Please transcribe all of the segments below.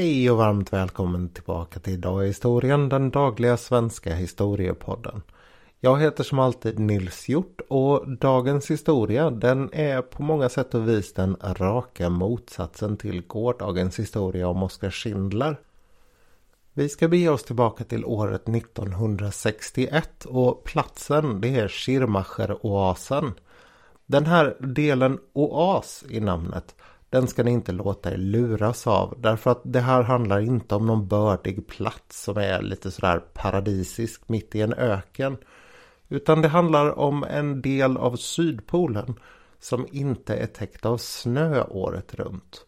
Hej och varmt välkommen tillbaka till Idag i historien, den dagliga svenska historiepodden. Jag heter som alltid Nils Hjort och dagens historia den är på många sätt och vis den raka motsatsen till gårdagens historia om Oskar Schindler. Vi ska bege oss tillbaka till året 1961 och platsen det är Schirmacher-oasen. Den här delen oas i namnet den ska ni inte låta er luras av. Därför att det här handlar inte om någon bördig plats som är lite sådär paradisisk mitt i en öken. Utan det handlar om en del av Sydpolen som inte är täckt av snö året runt.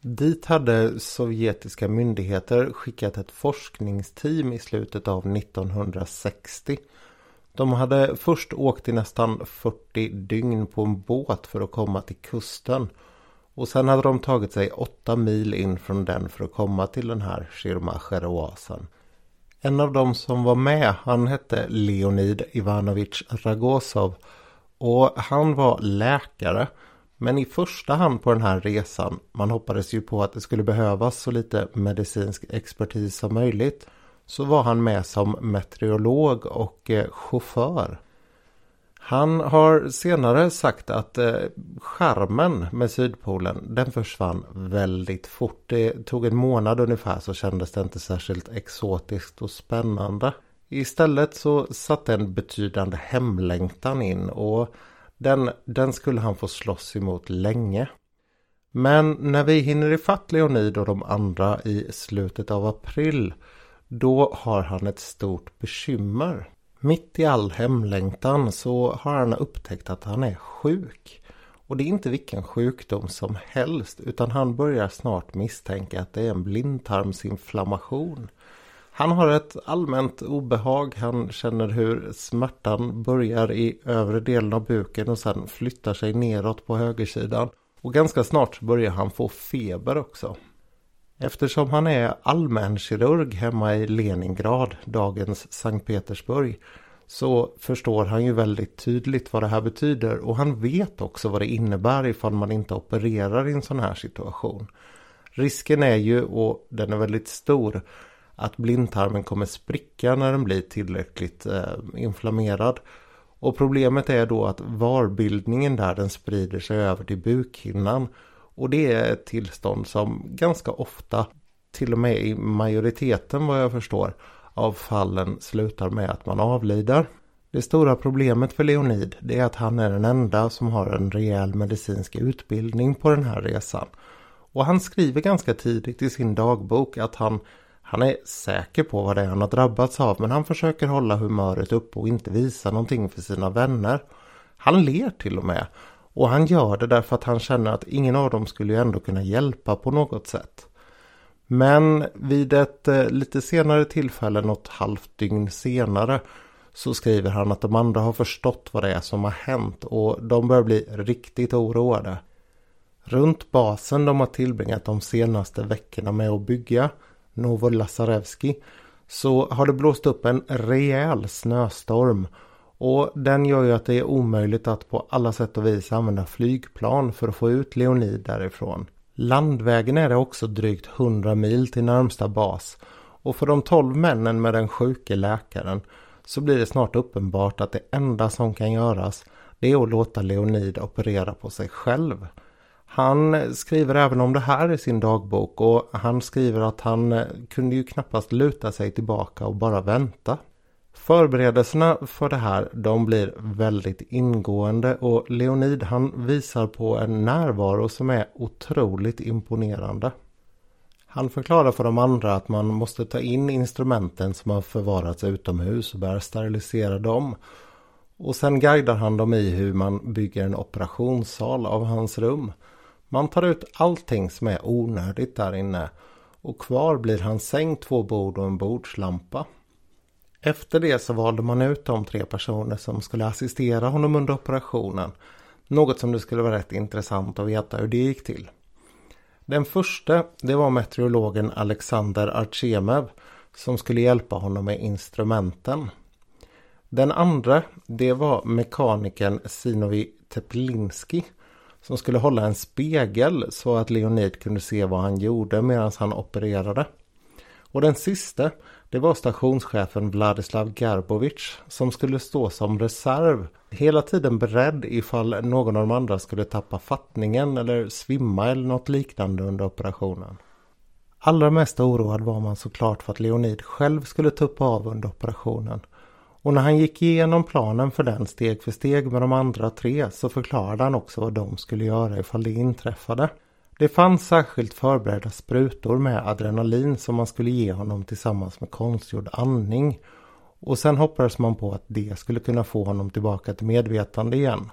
Dit hade sovjetiska myndigheter skickat ett forskningsteam i slutet av 1960. De hade först åkt i nästan 40 dygn på en båt för att komma till kusten. Och sen hade de tagit sig åtta mil in från den för att komma till den här Shirmacher-oasen. En av dem som var med, han hette Leonid Ivanovich Ragosov. Och han var läkare. Men i första hand på den här resan, man hoppades ju på att det skulle behövas så lite medicinsk expertis som möjligt. Så var han med som meteorolog och eh, chaufför. Han har senare sagt att eh, charmen med Sydpolen den försvann väldigt fort. Det tog en månad ungefär så kändes det inte särskilt exotiskt och spännande. Istället så satte en betydande hemlängtan in och den, den skulle han få slåss emot länge. Men när vi hinner ifatt Leonid och de andra i slutet av april då har han ett stort bekymmer. Mitt i all hemlängtan så har han upptäckt att han är sjuk. Och det är inte vilken sjukdom som helst utan han börjar snart misstänka att det är en blindtarmsinflammation. Han har ett allmänt obehag. Han känner hur smärtan börjar i övre delen av buken och sen flyttar sig neråt på högersidan. Och ganska snart börjar han få feber också. Eftersom han är allmänkirurg hemma i Leningrad, dagens Sankt Petersburg, så förstår han ju väldigt tydligt vad det här betyder och han vet också vad det innebär ifall man inte opererar i en sån här situation. Risken är ju, och den är väldigt stor, att blindtarmen kommer spricka när den blir tillräckligt eh, inflammerad. Och problemet är då att varbildningen där den sprider sig över till bukhinnan och det är ett tillstånd som ganska ofta, till och med i majoriteten vad jag förstår, av fallen slutar med att man avlider. Det stora problemet för Leonid det är att han är den enda som har en rejäl medicinsk utbildning på den här resan. Och han skriver ganska tidigt i sin dagbok att han, han är säker på vad det är han har drabbats av men han försöker hålla humöret uppe och inte visa någonting för sina vänner. Han ler till och med och han gör det därför att han känner att ingen av dem skulle ju ändå kunna hjälpa på något sätt. Men vid ett eh, lite senare tillfälle, något halvt dygn senare, så skriver han att de andra har förstått vad det är som har hänt och de börjar bli riktigt oroade. Runt basen de har tillbringat de senaste veckorna med att bygga, Novolasarevski, så har det blåst upp en rejäl snöstorm och den gör ju att det är omöjligt att på alla sätt och vis använda flygplan för att få ut Leonid därifrån. Landvägen är det också drygt 100 mil till närmsta bas. Och för de 12 männen med den sjuke läkaren så blir det snart uppenbart att det enda som kan göras det är att låta Leonid operera på sig själv. Han skriver även om det här i sin dagbok och han skriver att han kunde ju knappast luta sig tillbaka och bara vänta. Förberedelserna för det här de blir väldigt ingående och Leonid han visar på en närvaro som är otroligt imponerande. Han förklarar för de andra att man måste ta in instrumenten som har förvarats utomhus och börja sterilisera dem. Och sen guidar han dem i hur man bygger en operationssal av hans rum. Man tar ut allting som är onödigt där inne och kvar blir hans säng, två bord och en bordslampa. Efter det så valde man ut de tre personer som skulle assistera honom under operationen. Något som det skulle vara rätt intressant att veta hur det gick till. Den första det var meteorologen Alexander Artsemev som skulle hjälpa honom med instrumenten. Den andra det var mekanikern Sinovi Teplinski som skulle hålla en spegel så att Leonid kunde se vad han gjorde medan han opererade. Och den sista, det var stationschefen Vladislav Garbovic som skulle stå som reserv. Hela tiden beredd ifall någon av de andra skulle tappa fattningen eller svimma eller något liknande under operationen. Allra mest oroad var man såklart för att Leonid själv skulle tuppa av under operationen. Och när han gick igenom planen för den steg för steg med de andra tre så förklarade han också vad de skulle göra ifall det inträffade. Det fanns särskilt förberedda sprutor med adrenalin som man skulle ge honom tillsammans med konstgjord andning. Och sen hoppades man på att det skulle kunna få honom tillbaka till medvetande igen.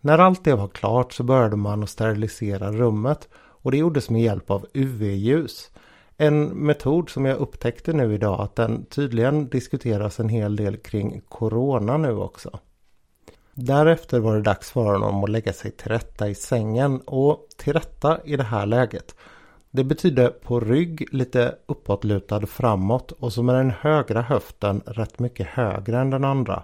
När allt det var klart så började man att sterilisera rummet och det gjordes med hjälp av UV-ljus. En metod som jag upptäckte nu idag att den tydligen diskuteras en hel del kring Corona nu också. Därefter var det dags för honom att lägga sig till rätta i sängen och till rätta i det här läget. Det betyder på rygg lite uppåtlutad framåt och så med den högra höften rätt mycket högre än den andra.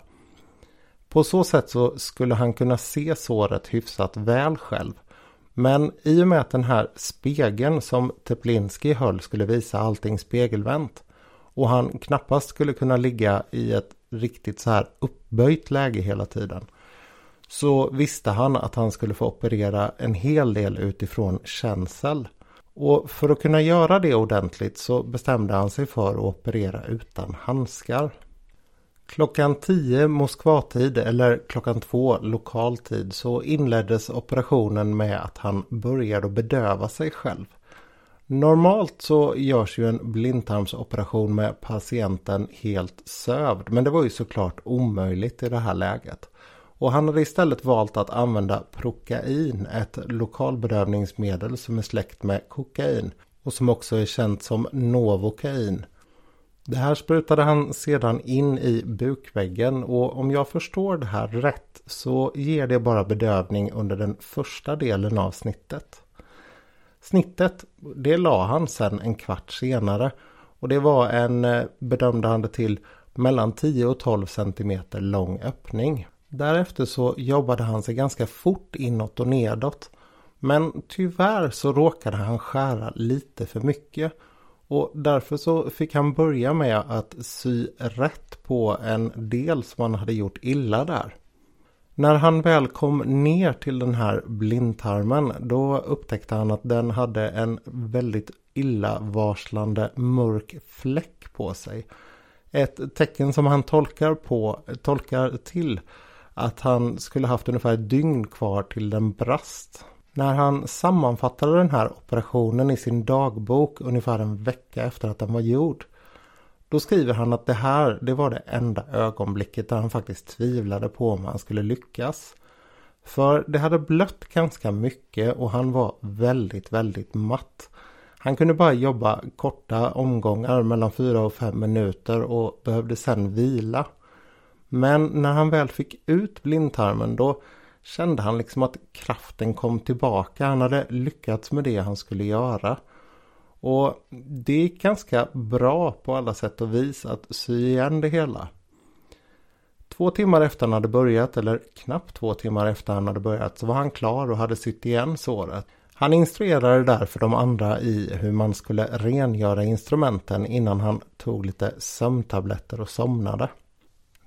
På så sätt så skulle han kunna se såret hyfsat väl själv. Men i och med att den här spegeln som Teplinski höll skulle visa allting spegelvänt och han knappast skulle kunna ligga i ett riktigt så här uppböjt läge hela tiden så visste han att han skulle få operera en hel del utifrån känsel. Och för att kunna göra det ordentligt så bestämde han sig för att operera utan handskar. Klockan 10 Moskvatid eller klockan 2 lokal tid så inleddes operationen med att han började bedöva sig själv. Normalt så görs ju en blindtarmsoperation med patienten helt sövd men det var ju såklart omöjligt i det här läget. Och han hade istället valt att använda Prokain, ett lokalbedövningsmedel som är släkt med kokain och som också är känt som Novokain. Det här sprutade han sedan in i bukväggen och om jag förstår det här rätt så ger det bara bedövning under den första delen av snittet. Snittet, det la han sen en kvart senare och det var en, eh, bedömde han det till, mellan 10 och 12 cm lång öppning. Därefter så jobbade han sig ganska fort inåt och nedåt. Men tyvärr så råkade han skära lite för mycket. Och därför så fick han börja med att sy rätt på en del som han hade gjort illa där. När han väl kom ner till den här blindtarmen då upptäckte han att den hade en väldigt illavarslande mörk fläck på sig. Ett tecken som han tolkar på, tolkar till att han skulle haft ungefär ett dygn kvar till den brast. När han sammanfattade den här operationen i sin dagbok ungefär en vecka efter att den var gjord. Då skriver han att det här, det var det enda ögonblicket där han faktiskt tvivlade på om han skulle lyckas. För det hade blött ganska mycket och han var väldigt, väldigt matt. Han kunde bara jobba korta omgångar mellan 4 och 5 minuter och behövde sen vila. Men när han väl fick ut blindtarmen då kände han liksom att kraften kom tillbaka. Han hade lyckats med det han skulle göra. Och det gick ganska bra på alla sätt och vis att sy igen det hela. Två timmar efter han hade börjat, eller knappt två timmar efter han hade börjat, så var han klar och hade sytt igen såret. Han instruerade därför de andra i hur man skulle rengöra instrumenten innan han tog lite sömntabletter och somnade.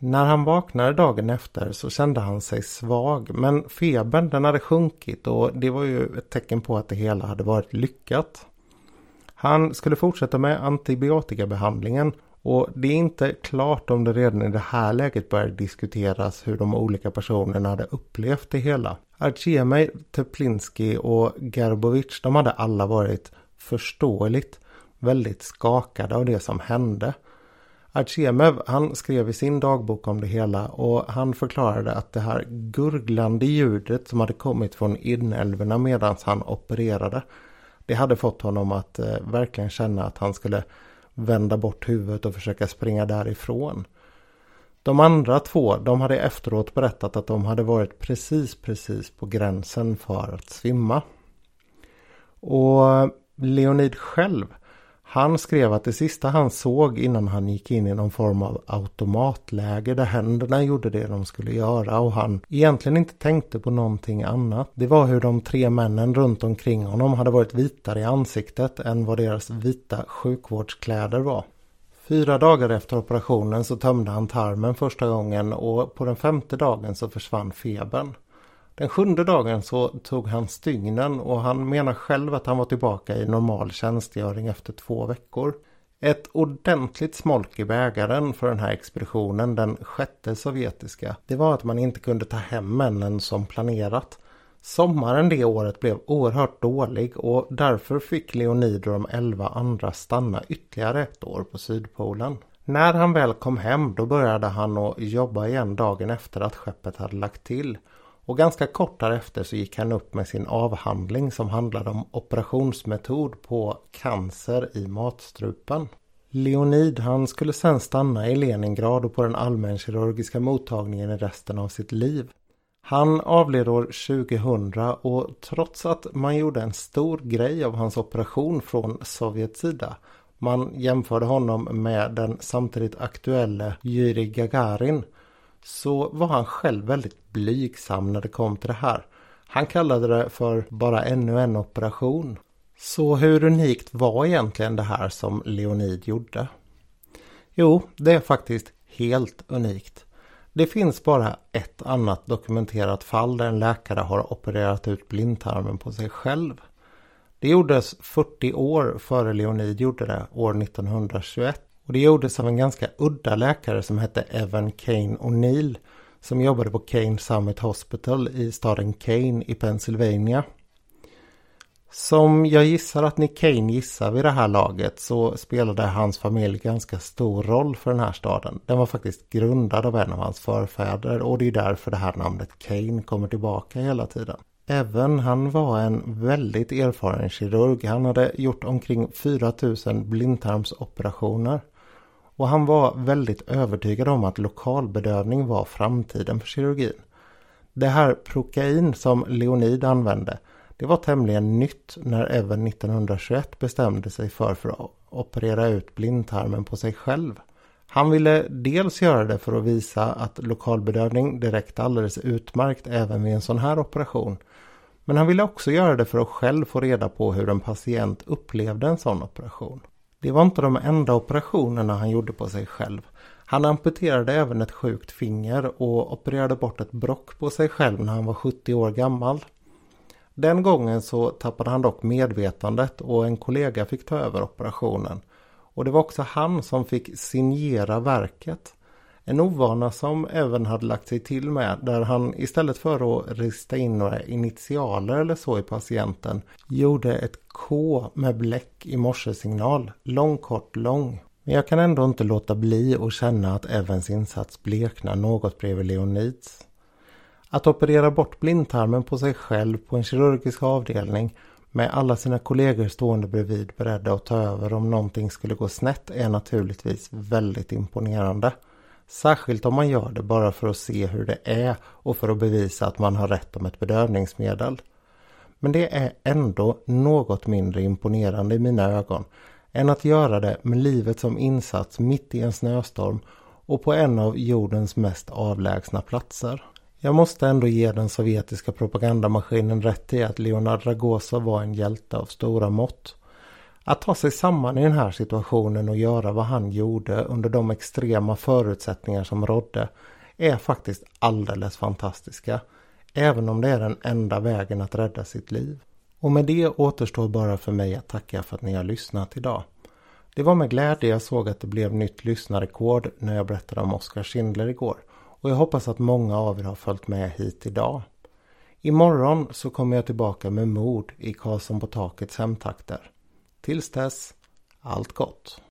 När han vaknade dagen efter så kände han sig svag men febern den hade sjunkit och det var ju ett tecken på att det hela hade varit lyckat. Han skulle fortsätta med antibiotikabehandlingen och det är inte klart om det redan i det här läget började diskuteras hur de olika personerna hade upplevt det hela. Artjemej, Teplinski och Gerbovic de hade alla varit förståeligt väldigt skakade av det som hände. Artjemev han skrev i sin dagbok om det hela och han förklarade att det här gurglande ljudet som hade kommit från inälvorna medan han opererade det hade fått honom att eh, verkligen känna att han skulle vända bort huvudet och försöka springa därifrån. De andra två de hade efteråt berättat att de hade varit precis precis på gränsen för att svimma. Och Leonid själv han skrev att det sista han såg innan han gick in i någon form av automatläge där händerna gjorde det de skulle göra och han egentligen inte tänkte på någonting annat. Det var hur de tre männen runt omkring honom hade varit vitare i ansiktet än vad deras vita sjukvårdskläder var. Fyra dagar efter operationen så tömde han tarmen första gången och på den femte dagen så försvann febern. Den sjunde dagen så tog han stygnen och han menar själv att han var tillbaka i normal tjänstgöring efter två veckor. Ett ordentligt smolk i bägaren för den här expeditionen, den sjätte sovjetiska, det var att man inte kunde ta hem männen som planerat. Sommaren det året blev oerhört dålig och därför fick Leonid och de elva andra stanna ytterligare ett år på Sydpolen. När han väl kom hem då började han att jobba igen dagen efter att skeppet hade lagt till. Och ganska kort därefter så gick han upp med sin avhandling som handlade om operationsmetod på cancer i matstrupen. Leonid han skulle sen stanna i Leningrad och på den allmänkirurgiska mottagningen i resten av sitt liv. Han avled år 2000 och trots att man gjorde en stor grej av hans operation från Sovjets sida man jämförde honom med den samtidigt aktuelle Yuri Gagarin så var han själv väldigt blygsam när det kom till det här. Han kallade det för bara ännu en operation. Så hur unikt var egentligen det här som Leonid gjorde? Jo, det är faktiskt helt unikt. Det finns bara ett annat dokumenterat fall där en läkare har opererat ut blindtarmen på sig själv. Det gjordes 40 år före Leonid gjorde det, år 1921. Och det gjordes av en ganska udda läkare som hette Evan Kane O'Neill som jobbade på Kane Summit Hospital i staden Kane i Pennsylvania. Som jag gissar att Nick Kane gissar vid det här laget så spelade hans familj ganska stor roll för den här staden. Den var faktiskt grundad av en av hans förfäder och det är därför det här namnet Kane kommer tillbaka hela tiden. Evan han var en väldigt erfaren kirurg. Han hade gjort omkring 4000 blindtarmsoperationer. Och han var väldigt övertygad om att lokalbedövning var framtiden för kirurgin. Det här prokain som Leonid använde det var tämligen nytt när även 1921 bestämde sig för, för att operera ut blindtarmen på sig själv. Han ville dels göra det för att visa att lokalbedövning direkt alldeles utmärkt även vid en sån här operation. Men han ville också göra det för att själv få reda på hur en patient upplevde en sån operation. Det var inte de enda operationerna han gjorde på sig själv. Han amputerade även ett sjukt finger och opererade bort ett brock på sig själv när han var 70 år gammal. Den gången så tappade han dock medvetandet och en kollega fick ta över operationen. Och det var också han som fick signera verket. En ovana som även hade lagt sig till med där han istället för att rista in några initialer eller så i patienten gjorde ett K med bläck i morsesignal, lång kort lång. Men jag kan ändå inte låta bli att känna att Evans insats bleknar något bredvid Leonids. Att operera bort blindtarmen på sig själv på en kirurgisk avdelning med alla sina kollegor stående bredvid beredda att ta över om någonting skulle gå snett är naturligtvis väldigt imponerande. Särskilt om man gör det bara för att se hur det är och för att bevisa att man har rätt om ett bedövningsmedel. Men det är ändå något mindre imponerande i mina ögon än att göra det med livet som insats mitt i en snöstorm och på en av jordens mest avlägsna platser. Jag måste ändå ge den sovjetiska propagandamaskinen rätt i att Leonard Ragosa var en hjälte av stora mått. Att ta sig samman i den här situationen och göra vad han gjorde under de extrema förutsättningar som rådde är faktiskt alldeles fantastiska. Även om det är den enda vägen att rädda sitt liv. Och med det återstår bara för mig att tacka för att ni har lyssnat idag. Det var med glädje jag såg att det blev nytt lyssnarrekord när jag berättade om Oskar Schindler igår. Och jag hoppas att många av er har följt med hit idag. Imorgon så kommer jag tillbaka med mord i Karlsson på takets hemtakter. Tills dess, allt gott!